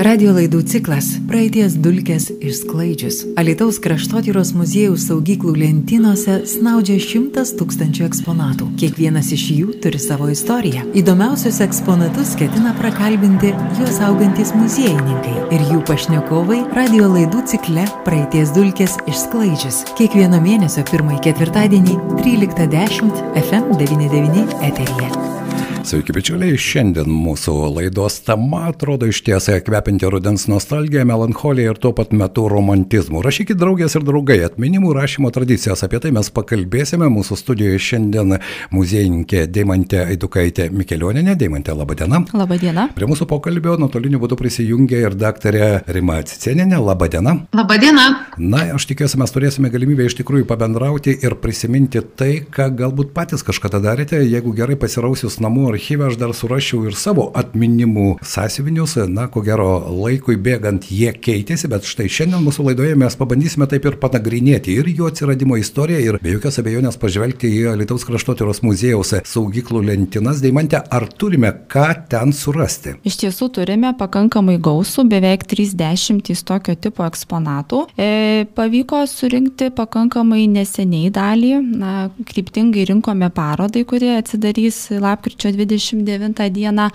Radio laidų ciklas Praeities dulkės išsklaidžius. Alitaus kraštotyros muziejaus saugyklų lentynose snaudžia šimtas tūkstančių eksponatų. Kiekvienas iš jų turi savo istoriją. Įdomiausius eksponatus ketina prakalbinti juos augantis muziejininkai ir jų pašnekovai radio laidų cikle Praeities dulkės išsklaidžius. Kiekvieno mėnesio pirmąjį ketvirtadienį 13.10 FM99 eteryje. Sveiki, bičiuliai. Šiandien mūsų laidos tema atrodo iš tiesai kvepinti rudens nostalgiją, melancholiją ir tuo pat metu romantizmu. Rašykit draugės ir draugai, atminimų rašymo tradicijas. Apie tai mes pakalbėsime. Mūsų studijoje šiandien muziejininkė Deimantė Aidukaitė Mikelioninė. Deimantė, laba diena. Labą dieną. Prie mūsų pokalbio nuotoliniu būdu prisijungė ir daktarė Rima Cicieninė. Labą dieną. Labą dieną. Na, aš tikiuosi, mes turėsime galimybę iš tikrųjų pabendrauti ir prisiminti tai, ką galbūt patys kažkada darėte, jeigu gerai pasirausius namų archyve aš dar surašiau ir savo atminimų sąsiuvinius, na, ko gero laikui bėgant jie keitėsi, bet štai šiandien mūsų laidoje mes pabandysime taip ir panagrinėti ir jų atsiradimo istoriją ir be jokios abejonės pažvelgti į Lietuvos kraštotyros muziejaus saugyklų lentynas. Deimantė, ar turime ką ten surasti? Iš tiesų turime pakankamai gausų, beveik 30 tokio tipo eksponatų. E, pavyko surinkti pakankamai neseniai dalį, na, kryptingai rinkome parodai, kurie atsidarys lapkričio 29 dieną,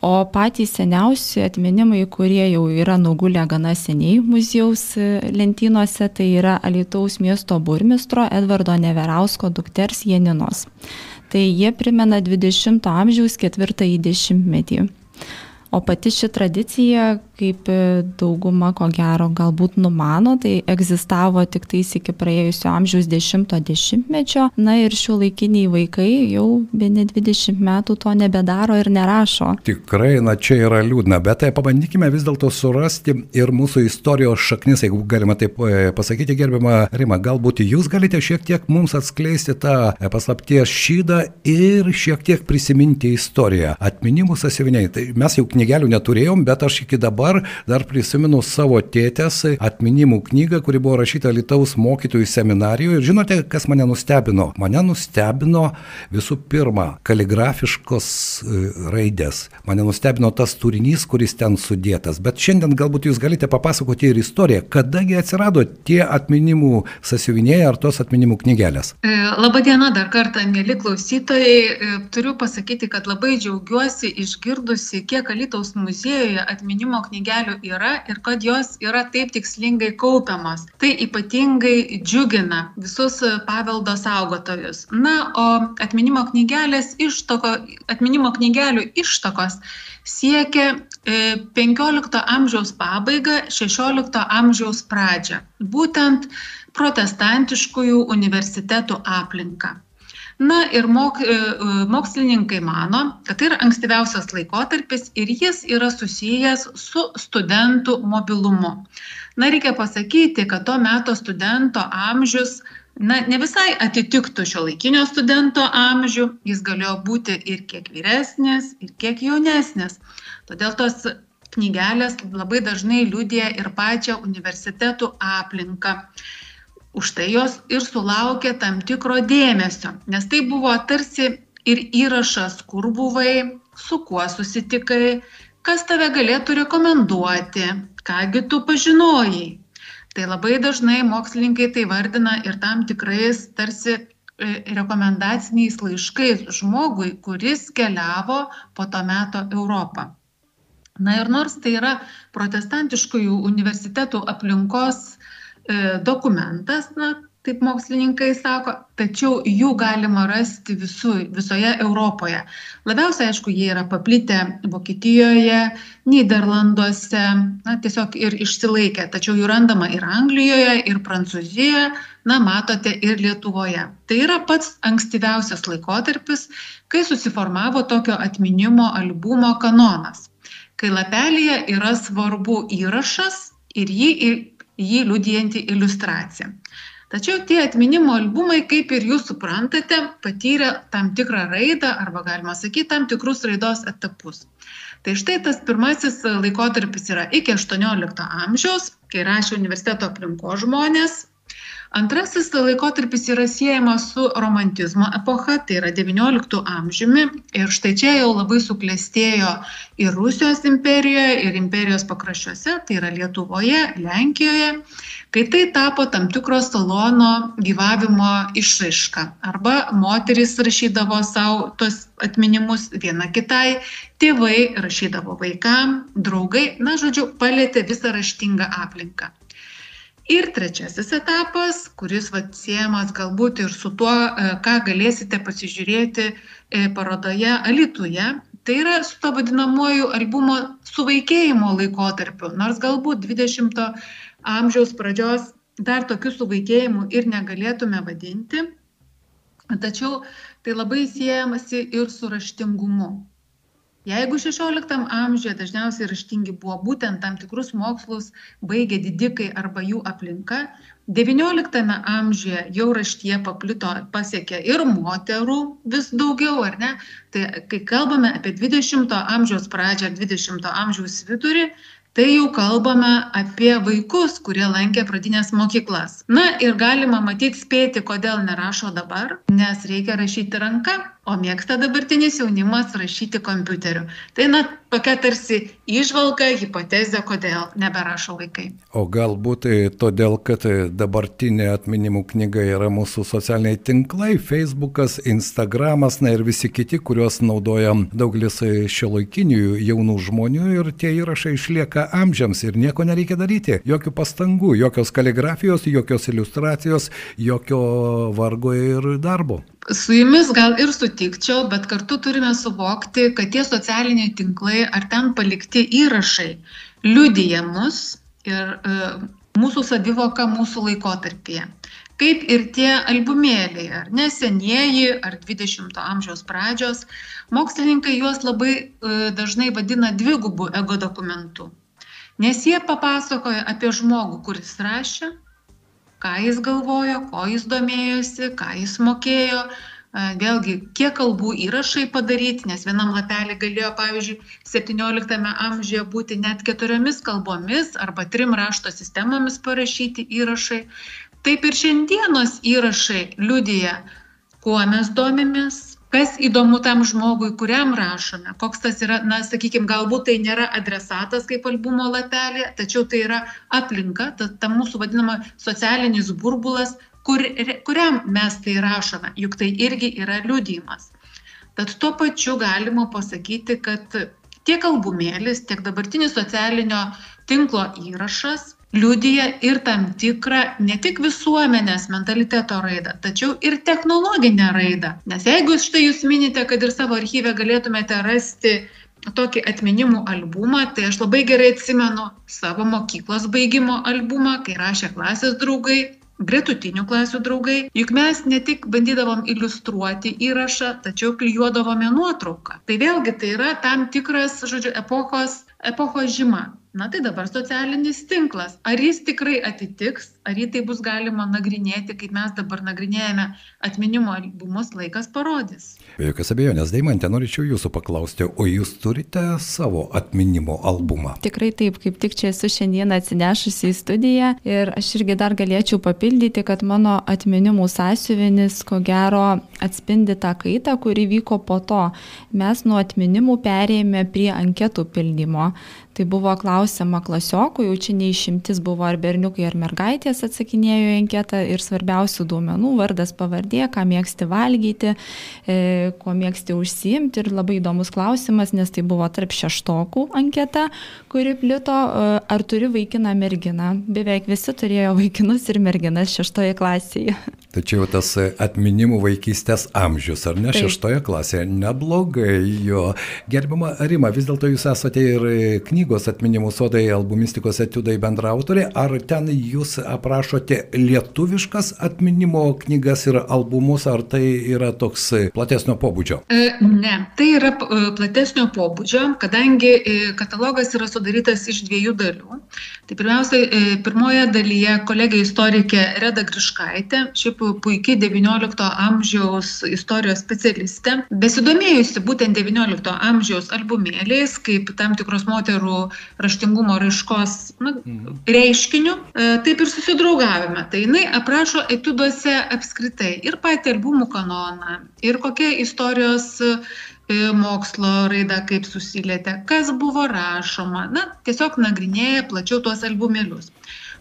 o patys seniausi atminimai, kurie jau yra nugulę gana seniai muziejaus lentynose, tai yra Alitaus miesto burmistro Edvardo Neverausko dukters Jeninos. Tai jie primena 20 amžiaus ketvirtąjį dešimtmetį. O pati ši tradicija, kaip dauguma ko gero galbūt numano, tai egzistavo tik tais iki praėjusio amžiaus 10-mečio. Na ir šių laikiniai vaikai jau ne 20 metų to nebedaro ir nerašo. Tikrai, na čia yra liūdna, bet tai pabandykime vis dėlto surasti ir mūsų istorijos šaknis, jeigu galima taip pasakyti, gerbiama Rima, galbūt jūs galite šiek tiek mums atskleisti tą paslapties šydą ir šiek tiek prisiminti istoriją. Atminimų sąsiuviniai, tai mes jau knygelių neturėjom, bet aš iki dabar dar prisimenu savo tėtės atminimų knygą, kuri buvo rašyta Lietuvos mokytojų seminarijoje. Ir žinote, kas mane nustebino? Mane nustebino visų pirma kaligrafiškos raidės. Mane nustebino tas turinys, kuris ten sudėtas. Bet šiandien galbūt jūs galite papasakoti ir istoriją, kadagi atsirado tie atminimų sąsiuviniai ar tos atminimų knygelės. Labadiena dar kartą, mėly klausytojai. Turiu pasakyti, kad labai džiaugiuosi išgirdusi, kiek Alitaus muziejuje atminimo knygelių yra ir kad jos yra taip tikslingai kaupiamos. Tai ypatingai džiugina visus paveldo saugotojus. Na, o atminimo ištoko, atminimo knygelių ištakos siekia 15 amžiaus pabaigą, 16 amžiaus pradžią. Būtent protestantiškųjų universitetų aplinką. Na ir mok, mokslininkai mano, kad tai yra ankstyviausias laikotarpis ir jis yra susijęs su studentų mobilumu. Na reikia pasakyti, kad to meto studento amžius na, ne visai atitiktų šio laikinio studento amžių, jis galėjo būti ir kiek vyresnis, ir kiek jaunesnis. Todėl tos knygelės labai dažnai liūdė ir pačią universitetų aplinką už tai jos ir sulaukė tam tikro dėmesio, nes tai buvo tarsi ir įrašas, kur buvai, su kuo susitikai, kas tave galėtų rekomenduoti, kągi tu pažinojai. Tai labai dažnai mokslininkai tai vardina ir tam tikrais tarsi rekomendaciniais laiškais žmogui, kuris keliavo po to meto Europą. Na ir nors tai yra protestantiškųjų universitetų aplinkos dokumentas, na, taip mokslininkai sako, tačiau jų galima rasti visu, visoje Europoje. Labiausiai, aišku, jie yra paplitę Vokietijoje, Niderlanduose, na, tiesiog ir išsilaikę, tačiau jų randama ir Anglijoje, ir Prancūzijoje, na, matote, ir Lietuvoje. Tai yra pats ankstyviausias laikotarpis, kai susiformavo tokio atminimo albumo kanonas, kai lapelėje yra svarbu įrašas ir jį jį liudijanti iliustracija. Tačiau tie atminimo albumai, kaip ir jūs suprantate, patyrė tam tikrą raidą arba galima sakyti tam tikrus raidos etapus. Tai štai tas pirmasis laikotarpis yra iki 18 amžiaus, kai rašė universiteto aplinko žmonės, Antrasis laikotarpis yra siejamas su romantizmo epocha, tai yra XIX amžiumi. Ir štai čia jau labai suklestėjo ir Rusijos imperijoje, ir imperijos pakraščiuose, tai yra Lietuvoje, Lenkijoje, kai tai tapo tam tikro salono gyvavimo išraiška. Arba moteris rašydavo savo tos atminimus viena kitai, tėvai rašydavo vaikam, draugai, na žodžiu, palėtė visą raštingą aplinką. Ir trečiasis etapas, kuris atsiejamas galbūt ir su tuo, e, ką galėsite pasižiūrėti e, parodoje Alituje, tai yra su to vadinamuoju albumo suvaikėjimo laikotarpiu. Nors galbūt 20-ojo amžiaus pradžios dar tokių suvaikėjimų ir negalėtume vadinti, tačiau tai labai siejamasi ir su raštingumu jeigu šešioliktam amžiuje dažniausiai raštingi buvo būtent tam tikrus mokslus baigę didikai arba jų aplinka devynioliktame amžiuje jau raštija paplito pasiekė ir moterų vis daugiau ar ne? Tai kai kalbame apie dvidešimto amžiaus pradžią dvidešimto amžiaus vidurį tai jau kalbame apie vaikus kurie lankė pradines mokyklas. Na ir galima matyt spėti kodėl nerašo dabar nes reikia rašyti ranka o mėgsta dabartinis jaunimas rašyti kompiuteriu tai na tokia tarsi įžvalga hipotezė kodėl neberašo vaikai o galbūt tai todėl kad dabartinė atminimų knyga yra mūsų socialiniai tinklai feisbukas instagramas na ir visi kiti kuriuos naudoja daugelis šiuolaikinių jaunų žmonių ir tie įrašai išlieka lieka amžiams ir nieko nereikia daryti. Jokių pastangų, jokios kaligrafijos, jokios iliustracijos, jokio vargo ir darbo. Su jumis gal ir sutikčiau, bet kartu turime suvokti, kad tie socialiniai tinklai ar ten palikti įrašai liudyja mus ir e, mūsų savivoką mūsų laikotarpyje. Kaip ir tie albumėliai, ar ne senieji, ar 20-ojo amžiaus pradžios, mokslininkai juos labai e, dažnai vadina dvigubų ego dokumentų nes jie papasakoja apie žmogų, kuris rašė, ką jis galvojo, ko jis domėjosi, ką jis mokėjo, vėlgi, kiek kalbų įrašai padaryti, nes vienam lapelį galėjo, pavyzdžiui, 17 amžiuje būti net keturiomis kalbomis arba trim rašto sistemomis parašyti įrašai. Taip ir šiandienos įrašai liudyja, kuo mes domimės, kas įdomu tam žmogui kuriam rašome koks tas yra na sakykim galbūt tai nėra adresatas kaip albumo lapelyje tačiau tai yra aplinka ta ta mūsų vadinama socialinis burbulas kur kuriam mes tai rašome juk tai irgi yra liudijimas. Tad tuo pačiu galima pasakyti kad tiek albumėlis tiek dabartinis socialinio tinklo įrašas liudija ir tam tikrą ne tik visuomenės mentaliteto raidą, tačiau ir technologinę raidą. Nes jeigu štai jūs minite, kad ir savo archyve galėtumėte rasti tokį atminimų albumą, tai aš labai gerai atsimenu savo mokyklos baigimo albumą, kai rašė klasės draugai, gretutinių klasių draugai. Juk mes ne tik bandydavom iliustruoti įrašą, tačiau klyjuodavome nuotrauką. Tai vėlgi tai yra tam tikras, žodžiu, epochos, epochos žyma na tai dabar socialinis tinklas. Ar jis tikrai atitiks? Ar jį taip bus galima nagrinėti kaip mes dabar nagrinėjame atminimo albumus laikas parodys. Be jokios abejonės deimante norėčiau jūsų paklausti o jūs turite savo atminimo albumą? Tikrai taip kaip tik čia esu šiandien atsinešusi į studiją ir aš irgi dar galėčiau papildyti kad mano atminimų sąsiuvinis ko gero atspindi tą kaitą kuri vyko po to. Mes nuo atminimų perėjome prie anketų pildymo tai buvo klausiama klasiokų, jau čia neišimtis buvo ar berniukai, ar mergaitės atsakinėjo į anketą ir svarbiausių duomenų - vardas, pavardė, ką mėgsti valgyti, e, kuo mėgsti užsiimti ir labai įdomus klausimas, nes tai buvo tarp šeštokų anketa, kuri plito, e, ar turi vaikiną merginą. Beveik visi turėjo vaikinus ir merginas šeštoje klasėje. Tačiau tas atminimų vaikystės amžius, ar ne, Taip. šeštoje klasėje, neblogai jo. Gerbima Rima, vis dėlto jūs esate ir knygos atminimų sodai albumistikos etiudai bendrautorė, ar ten jūs aprašote lietuviškas atminimo knygas ir albumus, ar tai yra toks platesnio pobūdžio? E, ne, tai yra e, platesnio pobūdžio, kadangi e, katalogas yra sudarytas iš dviejų dalių. Tai pirmiausia, pirmoje dalyje kolegė istorikė Reda Griškaitė, šiaip puikiai XIX amžiaus istorijos specialistė, besidomėjusi būtent XIX amžiaus albumėliais, kaip tam tikros moterų raštingumo raiškos na, reiškiniu, e, taip ir susidraugavime. Tai jinai aprašo etiuduose apskritai ir patį albumų kanoną, ir kokia istorijos mokslo raida kaip susilietė, kas buvo rašoma, na, tiesiog nagrinėja plačiau tuos albumėlius.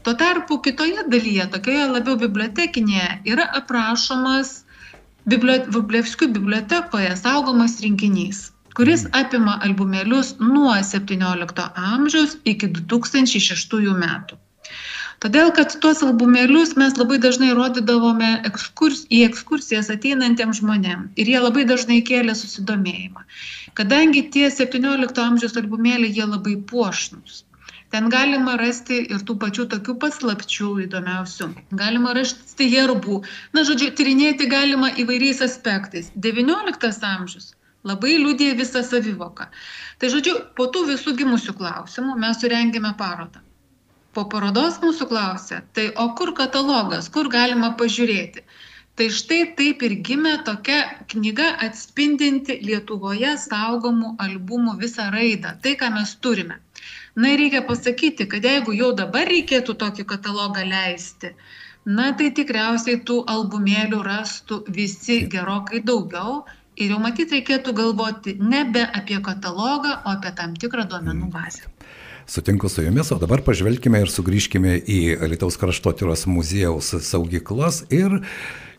Tuo tarpu kitoje dalyje, tokioje labiau bibliotekinėje, yra aprašomas Bibliovskių bibliotekoje saugomas rinkinys, kuris apima albumėlius nuo XVII amžiaus iki 2006 metų. Todėl, kad tuos albumėlius mes labai dažnai rodydavome ekskurs, į ekskursijas ateinantiems žmonėms ir jie labai dažnai kėlė susidomėjimą. Kadangi tie 17 amžiaus albumėliai jie labai puošnus. Ten galima rasti ir tų pačių tokių paslapčių įdomiausių. Galima rasti herbų. Na, žodžiu, tyrinėti galima įvairiais aspektais. 19 amžius labai liūdė visą savivoką. Tai žodžiu, po tų visų gimusių klausimų mes surengėme parodą po parodos mūsų klausė, tai o kur katalogas, kur galima pažiūrėti. Tai štai taip ir gimė tokia knyga atspindinti Lietuvoje saugomų albumų visą raidą, tai ką mes turime. Na ir reikia pasakyti, kad jeigu jau dabar reikėtų tokį katalogą leisti, na tai tikriausiai tų albumėlių rastų visi gerokai daugiau ir jau matyt reikėtų galvoti nebe apie katalogą, o apie tam tikrą duomenų bazę. Sutinku su jumis, o dabar pažvelkime ir sugrįžkime į Lietuvos kraštotyros muziejaus saugyklas ir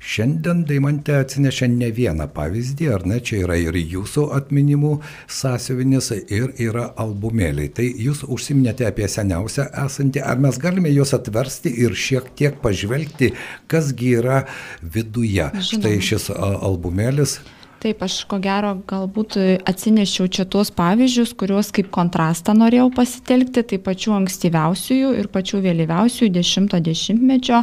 Šiandien Daimantė atsinešė ne vieną pavyzdį, ar ne, čia yra ir jūsų atminimų sąsiuvinis, ir yra albumėliai. Tai jūs užsiminėte apie seniausią esantį, ar mes galime juos atversti ir šiek tiek pažvelgti, kasgi yra viduje. Žinoma. Štai šis albumėlis Taip, aš ko gero galbūt atsinešiau čia tuos pavyzdžius, kuriuos kaip kontrastą norėjau pasitelkti, tai pačių ankstyviausiųjų ir pačių vėlyviausiųjų dešimto dešimtmečio.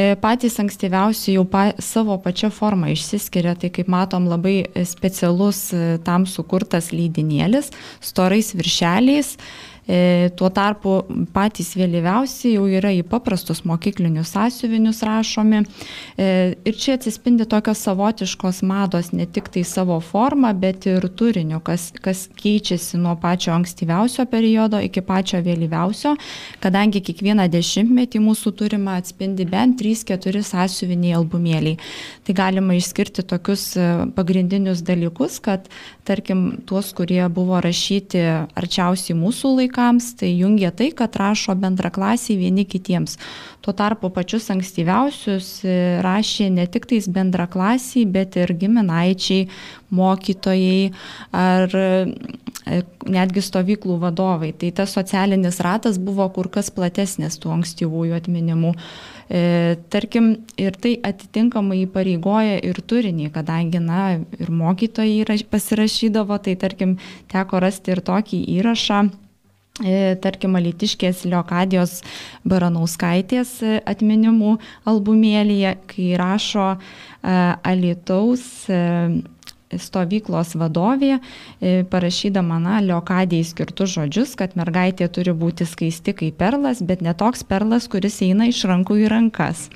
E, patys ankstyviausi jau pa, savo pačią formą išsiskiria, tai kaip matom labai specialus e, tam sukurtas leidinėlis, storais viršeliais E, tuo tarpu patys vėlyviausi jau yra į paprastus mokyklinius sąsiuvinius rašomi. E, ir čia atsispindi tokios savotiškos mados ne tik tai savo formą, bet ir turiniu, kas, kas keičiasi nuo pačio ankstyviausio periodo iki pačio vėlyviausio, kadangi kiekvieną dešimtmetį mūsų turima atspindi bent 3-4 sąsiuviniai albumėliai. Tai galima išskirti tokius e, pagrindinius dalykus, kad tarkim tuos, kurie buvo rašyti arčiausiai mūsų laiką, vaikams, tai jungia tai, kad rašo bendraklasiai vieni kitiems. Tuo tarpu pačius ankstyviausius e, rašė ne tik tais bendraklasiai, bet ir giminaičiai, mokytojai ar e, netgi stovyklų vadovai. Tai tas socialinis ratas buvo kur kas platesnis tų ankstyvųjų atminimų. E, tarkim, ir tai atitinkamai įpareigoja ir turinį, kadangi, na, ir mokytojai pasirašydavo, tai tarkim, teko rasti ir tokį įrašą tarkim, Alitiškės Liokadijos Baranauskaitės e, atminimų albumėlyje, kai rašo e, Alitaus stovyklos vadovė, parašydama, na, Liokadijai skirtus žodžius, kad mergaitė turi būti skaisti kaip perlas, bet ne toks perlas, kuris eina iš rankų į rankas.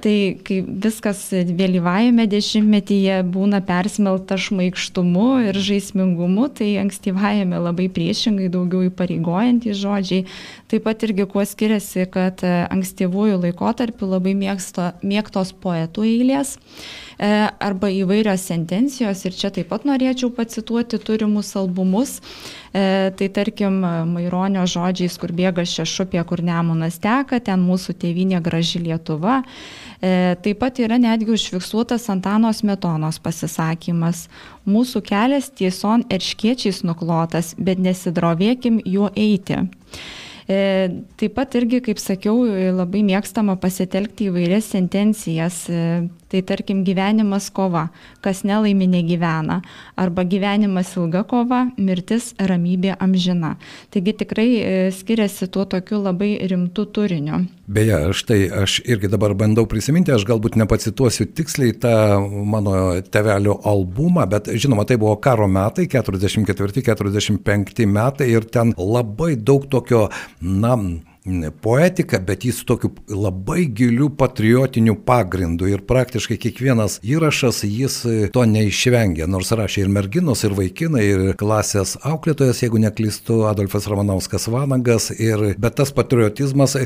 Tai kai viskas vėlyvajame dešimtmetyje būna persmelta šmaikštumu ir žaismingumu, tai ankstyvajame labai priešingai daugiau įpareigojantys žodžiai. Taip pat irgi kuo skiriasi, kad ankstyvųjų laikotarpių labai mėgsto, mėgtos poetų eilės e, arba įvairios sentencijos ir čia taip pat norėčiau pacituoti turimus albumus. E, tai tarkim, Maironio žodžiais, kur bėga šešupė, kur nemunas teka, ten mūsų tėvinė graži Lietuva. E, taip pat yra netgi užfiksuotas Antano Smetonos pasisakymas. Mūsų kelias tieson erškiečiais nuklotas, bet nesidrovėkim juo eiti. E, taip pat irgi, kaip sakiau, labai mėgstama pasitelkti įvairias sentencijas. Tai tarkim gyvenimas kova, kas nelaimi negyvena. Arba gyvenimas ilga kova, mirtis ramybė amžina. Taigi tikrai e, skiriasi tuo tokiu labai rimtu turiniu. Beje, štai aš irgi dabar bandau prisiminti, aš galbūt nepacituosiu tiksliai tą mano tevelio albumą, bet žinoma, tai buvo karo metai, 44-45 metai ir ten labai daug tokio, na, poetika, bet jis tokiu labai giliu patriotiniu pagrindu ir praktiškai kiekvienas įrašas jis to neišvengia, nors rašė ir merginos, ir vaikinai, ir klasės auklėtojas, jeigu neklystu, Adolfas Ramanauskas Vanagas, ir, bet tas patriotizmas,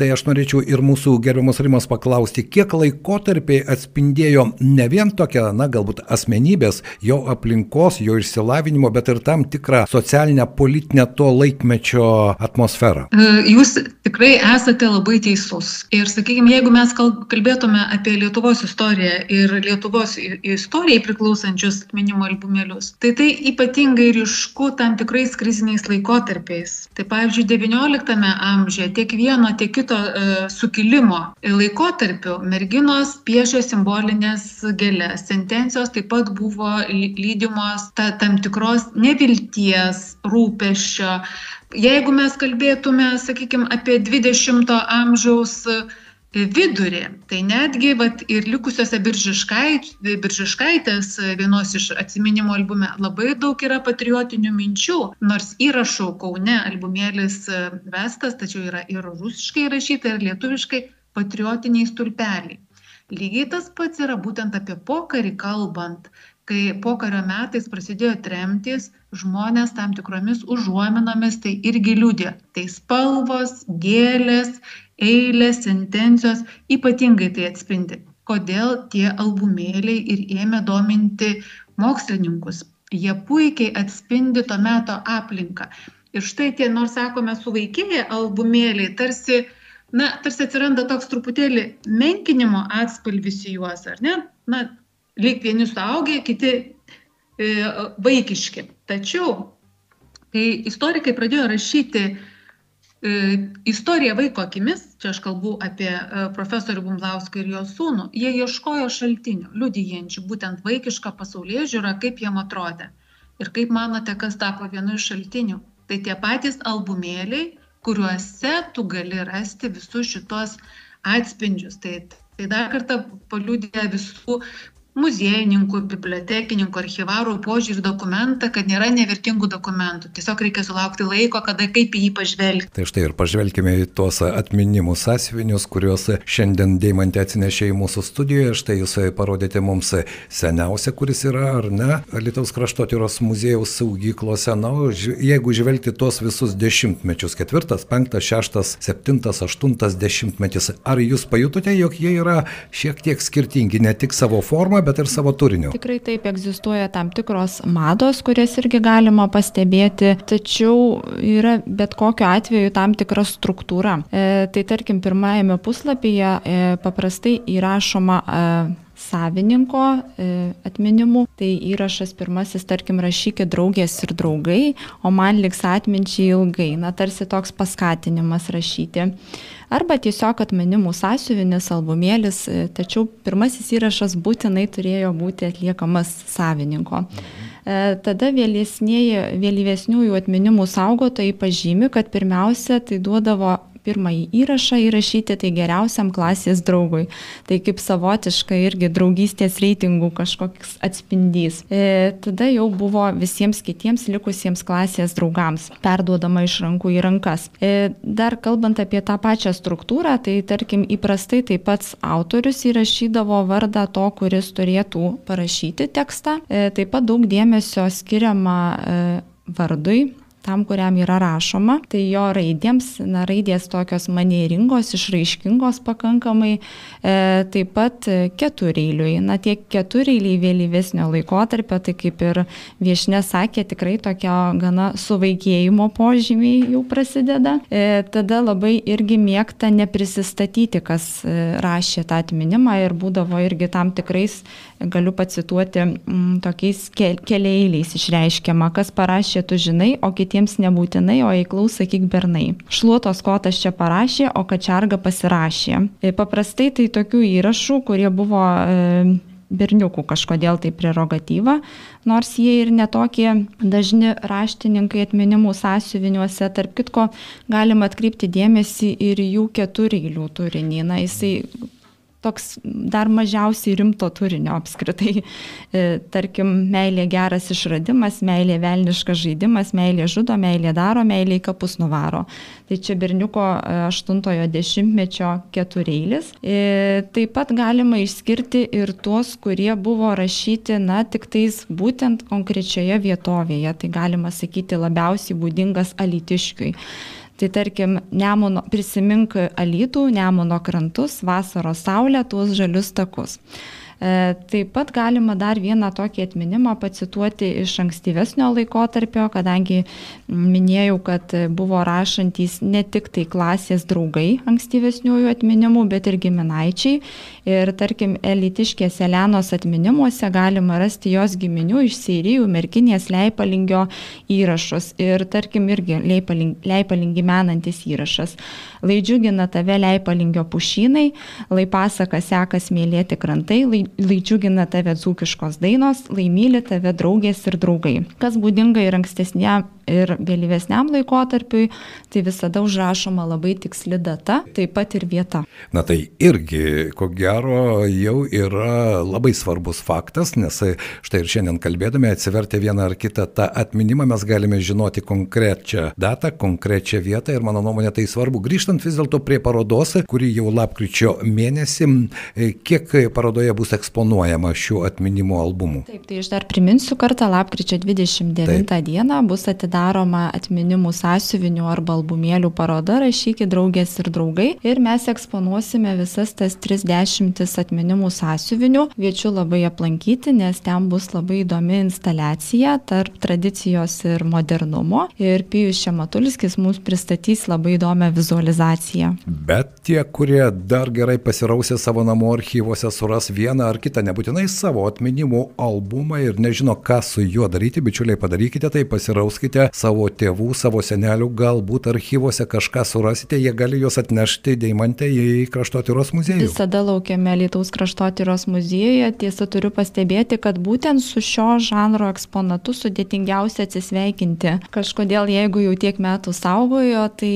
tai aš norėčiau ir mūsų gerbiamas Rimas paklausti, kiek laikotarpiai atspindėjo ne vien tokią, na, galbūt asmenybės, jo aplinkos, jo išsilavinimo, bet ir tam tikrą socialinę, politinę to laikmečio atmosferą. Jūs tikrai esate labai teisus. Ir sakykime, jeigu mes kalbėtume apie Lietuvos istoriją ir Lietuvos istorijai priklausančius atminimo albumėlius, tai tai ypatingai ryšku tam tikrais kriziniais laikotarpiais. Tai pavyzdžiui, XIX amžiuje tiek vieno, tiek kito e, sukilimo laikotarpiu merginos piešė simbolinės gėlės. Sentencijos taip pat buvo lydimos ta, tam tikros nevilties, rūpeščio, Jeigu mes kalbėtume, sakykime, apie 20-ojo amžiaus vidurį, tai netgi vat, ir likusiose biržiškait, biržiškaitės vienos iš atsiminimo albume labai daug yra patriotinių minčių, nors įrašau Kaune albumėlis vestas, tačiau yra ir rusiškai rašyta, ir lietuviškai patriotiniai stulpeliai. Lygiai tas pats yra būtent apie pokarį kalbant, kai pokario metais prasidėjo tremtys, žmonės tam tikromis užuominomis tai irgi liūdė. Tai spalvos, gėlės, eilės, sentencijos ypatingai tai atspindi. Kodėl tie albumėliai ir ėmė dominti mokslininkus. Jie puikiai atspindi to meto aplinką. Ir štai tie, nors sakome, suvaikėję albumėliai, tarsi, na, tarsi atsiranda toks truputėlį menkinimo atspalvis į juos, ar ne? Na, lyg vieni suaugę, kiti e, vaikiški. Tačiau, kai istorikai pradėjo rašyti e, istoriją vaiko akimis, čia aš kalbu apie e, profesorių Bumlauską ir jo sūnų, jie ieškojo šaltinių, liudijančių būtent vaikišką pasaulyje žiūrą, kaip jiem atrodė. Ir kaip manote, kas tapo vienu iš šaltinių? Tai tie patys albumėliai, kuriuose tu gali rasti visus šitos atspindžius. Tai, tai dar kartą paliūdė visų muziejininkų bibliotekininkų archyvarų požiūrį dokumentą kad nėra nevertingų dokumentų. Tiesiog reikia sulaukti laiko kada kaip į jį pažvelgti. Tai štai ir pažvelkime į tuos atminimų sąsiuvinius kuriuos šiandien deimantė atsinešė į mūsų studiją. Štai jūs parodėte mums seniausią kuris yra ar ne alytaus kraštotyros muziejaus saugyklose. Na jeigu žvelgti tuos visus dešimtmečius ketvirtas penktas šeštas septintas aštuntas dešimtmetis ar jūs pajutote jog jie yra šiek tiek skirtingi ne tik savo forma bet ir savo turiniu. Tikrai taip egzistuoja tam tikros mados, kurias irgi galima pastebėti, tačiau yra bet kokiu atveju tam tikra struktūra. E, tai tarkim, pirmajame puslapyje e, paprastai įrašoma e, savininko e, atminimu. Tai įrašas pirmasis, tarkim, rašykit draugės ir draugai, o man liks atminčiai ilgai. Na, tarsi toks paskatinimas rašyti. Arba tiesiog atminimų sąsiuvinis albumėlis, e, tačiau pirmasis įrašas būtinai turėjo būti atliekamas savininko. E, tada vėlyvesniųjų atminimų saugotojai pažymi, kad pirmiausia tai duodavo pirmąjį įrašą įrašyti tai geriausiam klasės draugui. Tai kaip savotiška irgi draugystės reitingų kažkoks atspindys. E, tada jau buvo visiems kitiems likusiems klasės draugams perduodama iš rankų į rankas. E, dar kalbant apie tą pačią struktūrą, tai tarkim įprastai taip pats autorius įrašydavo vardą to, kuris turėtų parašyti tekstą. E, taip pat daug dėmesio skiriama e, vardui, tam, kuriam yra rašoma, tai jo raidėms, na, raidės tokios manieringos, išraiškingos pakankamai, e, taip pat ketureiliui. Na, tie ketureiliai vėlyvesnio laikotarpio, tai kaip ir viešne sakė, tikrai tokio gana suvaikėjimo požymiai jau prasideda. E, tada labai irgi mėgta neprisistatyti, kas e, rašė tą atminimą ir būdavo irgi tam tikrais, galiu pacituoti, m, tokiais ke keliailiais išreiškiama, kas parašė, tu žinai, o kiti kitiems nebūtinai, o eiklaus sakyk bernai. Šluotos kotas čia parašė, o kačarga pasirašė. E, paprastai tai tokių įrašų, kurie buvo e, berniukų kažkodėl tai prerogatyva, nors jie ir netokie dažni raštininkai atminimų sąsiuviniuose, tarp kitko galima atkreipti dėmesį ir jų ketureilių turinį. Na, jisai toks dar mažiausiai rimto turinio apskritai. E, tarkim, meilė geras išradimas, meilė velniškas žaidimas, meilė žudo, meilė daro, meilė į kapus nuvaro. Tai čia berniuko 80-ojo e, dešimtmečio ketureilis. E, taip pat galima išskirti ir tuos, kurie buvo rašyti, na, tik tais būtent konkrečioje vietovėje. Tai galima sakyti labiausiai būdingas alitiškiui. Tai tarkim, nemono, prisimink alytų, nemono krantus, vasaros saulę, tuos žalius takus. E, taip pat galima dar vieną tokį atminimą pacituoti iš ankstyvesnio laikotarpio, kadangi minėjau, kad buvo rašantys ne tik tai klasės draugai ankstyvesniųjų atminimų, bet ir giminaičiai. Ir tarkim, elitiškės Elenos atminimuose galima rasti jos giminių iš Seirijų, Merkinės, Leipalingio įrašus. Ir tarkim, irgi Leipalingį menantis įrašas. Lai džiugina tave Leipalingio pušynai, lai pasaka sekas mėlėti krantai, lai džiugina tave dzūkiškos dainos, lai myli tave draugės ir draugai. Kas būdinga ir ankstesniam ir vėlyvesniam laikotarpiui, tai visada užrašoma labai tiksli data, taip pat ir vieta. Na tai irgi, ko gero, jau yra labai svarbus faktas, nes štai ir šiandien kalbėdami atsivertę vieną ar kitą tą atminimą mes galime žinoti konkrečią datą, konkrečią vietą ir mano nuomonė tai svarbu. Grįžtant vis dėlto prie parodos, kuri jau lapkričio mėnesį, kiek parodoje bus eksponuojama šių atminimo albumų? Taip, tai aš dar priminsiu kartą, lapkričio 29 Taip. dieną bus atidaryta atidaroma atminimų sąsiuvinių arba albumėlių paroda Rašykit draugės ir draugai ir mes eksponuosime visas tas 30 atminimų sąsiuvinių. Kviečiu labai aplankyti, nes ten bus labai įdomi instaliacija tarp tradicijos ir modernumo ir Pijus Šematulskis mums pristatys labai įdomią vizualizaciją. Bet tie, kurie dar gerai pasirausė savo namų archyvose, suras vieną ar kitą, nebūtinai savo atminimų albumą ir nežino, ką su juo daryti, bičiuliai, padarykite tai, pasirauskite turite savo tėvų, savo senelių, galbūt archyvose kažką surasite, jie gali juos atnešti Deimantę į kraštotyros muziejų. Visada laukiame Lietuvos kraštotyros muziejuje. Tiesa, turiu pastebėti, kad būtent su šio žanro eksponatu sudėtingiausia atsisveikinti. Kažkodėl, jeigu jau tiek metų saugojo, tai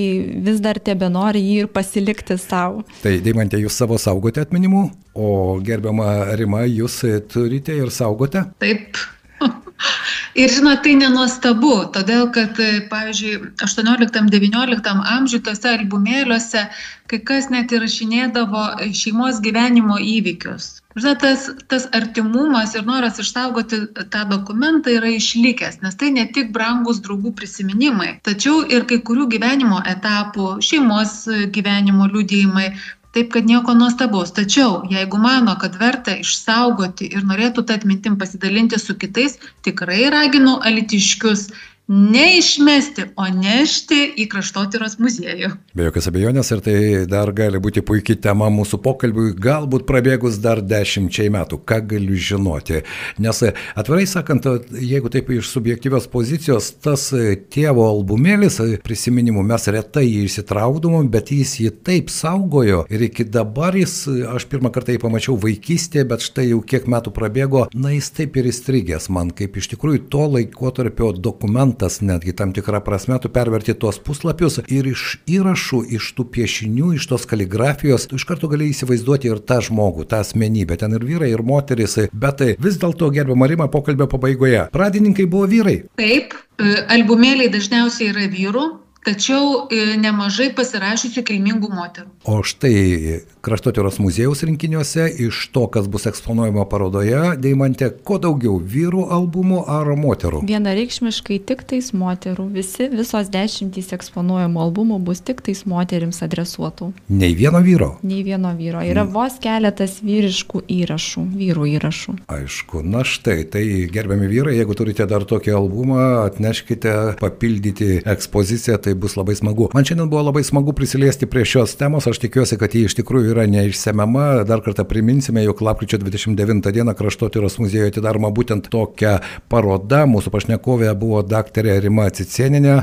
vis dar tebe nori jį ir pasilikti savo. Tai Deimantė, jūs savo saugote atminimų, o gerbiama Rima, jūs turite ir saugote? Taip. Ir žinot, tai nenuostabu, todėl kad, pavyzdžiui, 18-19 amžiuje tose albumėliuose kai kas net įrašinėdavo šeimos gyvenimo įvykius. Žinot, tas, tas artimumas ir noras išsaugoti tą dokumentą yra išlikęs, nes tai ne tik brangus draugų prisiminimai, tačiau ir kai kurių gyvenimo etapų, šeimos gyvenimo liūdėjimai, taip kad nieko nuostabaus. Tačiau jeigu mano kad verta išsaugoti ir norėtų ta atmintim pasidalinti su kitais tikrai raginu alytiškius neišmesti, o nešti į kraštotyros muziejų. Be jokios abejonės ir tai dar gali būti puikiai tema mūsų pokalbiui, galbūt prabėgus dar dešimčiai metų, ką galiu žinoti. Nes atvirai sakant, jeigu taip iš subjektyvios pozicijos, tas tėvo albumėlis prisiminimų mes retai jį įsitraukdavom, bet jis jį taip saugojo ir iki dabar jis, aš pirmą kartą jį pamačiau vaikystėje, bet štai jau kiek metų prabėgo, na jis taip ir įstrigęs man, kaip iš tikrųjų to laikotarpio dokumentas dokumentas netgi tam tikrą prasme, tu perverti tuos puslapius ir iš įrašų, iš tų piešinių, iš tos kaligrafijos, tu iš karto gali įsivaizduoti ir tą žmogų, tą asmenybę, ten ir vyrai, ir moteris, bet tai vis dėlto gerbiamą Rimą pokalbio pabaigoje. Pradininkai buvo vyrai. Taip, e, albumėliai dažniausiai yra vyrų, tačiau e, nemažai pasirašysiu kilmingų moterų. O štai kraštotyros muziejaus rinkiniuose iš to, kas bus eksponuojama parodoje, Deimantė, kuo daugiau vyrų albumų ar moterų? Vienareikšmiškai tik tais moterų. Visi, visos dešimtys eksponuojamų albumų bus tik tais moterims adresuotų. Nei vieno vyro? Nei vieno vyro. Yra mm. vos keletas vyriškų įrašų, vyrų įrašų. Aišku, na štai, tai gerbiami vyrai, jeigu turite dar tokį albumą, atneškite papildyti ekspoziciją, tai bus labai smagu. Man šiandien buvo labai smagu prisiliesti prie šios temos, aš tikiuosi, kad ji iš tikrųjų yra neišsemiama. Dar kartą priminsime, jog lapkričio 29 dieną kraštotyros muziejuje atidaroma būtent tokia paroda. Mūsų pašnekovė buvo daktarė Rima Cicieninė,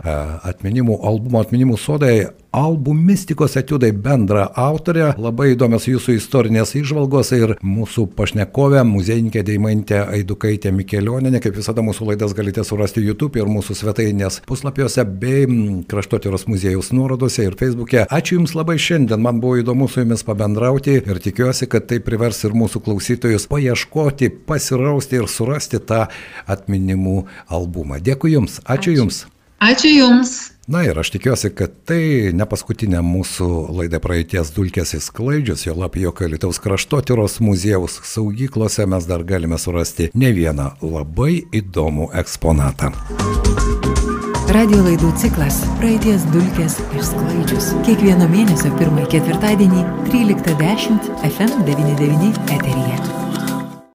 atminimų albumo atminimų sodai albumistikos etiudai bendra autorė. Labai įdomios jūsų istorinės išvalgos ir mūsų pašnekovė, muziejininkė Deimantė Aidukaitė Mikelioninė. Kaip visada mūsų laidas galite surasti YouTube ir mūsų svetainės puslapiuose bei kraštotyros muziejaus nuorodose ir Facebook'e. Ačiū Jums labai šiandien, man buvo įdomu su Jumis pabendrauti ir tikiuosi, kad tai privers ir mūsų klausytojus paieškoti, pasirausti ir surasti tą atminimų albumą. Dėkui Jums, ačiū, ačiū. Jums. Ačiū Jums. Na ir aš tikiuosi, kad tai ne paskutinė mūsų laida praeities dulkės įsklaidžius, jo lab jo Kalitaus kraštotyros muziejaus saugyklose mes dar galime surasti ne vieną labai įdomų eksponatą. Radio laidų ciklas Praeities dulkės išsklaidžius. Kiekvieno mėnesio pirmąjį ketvirtadienį 13.10 FM99 eteryje.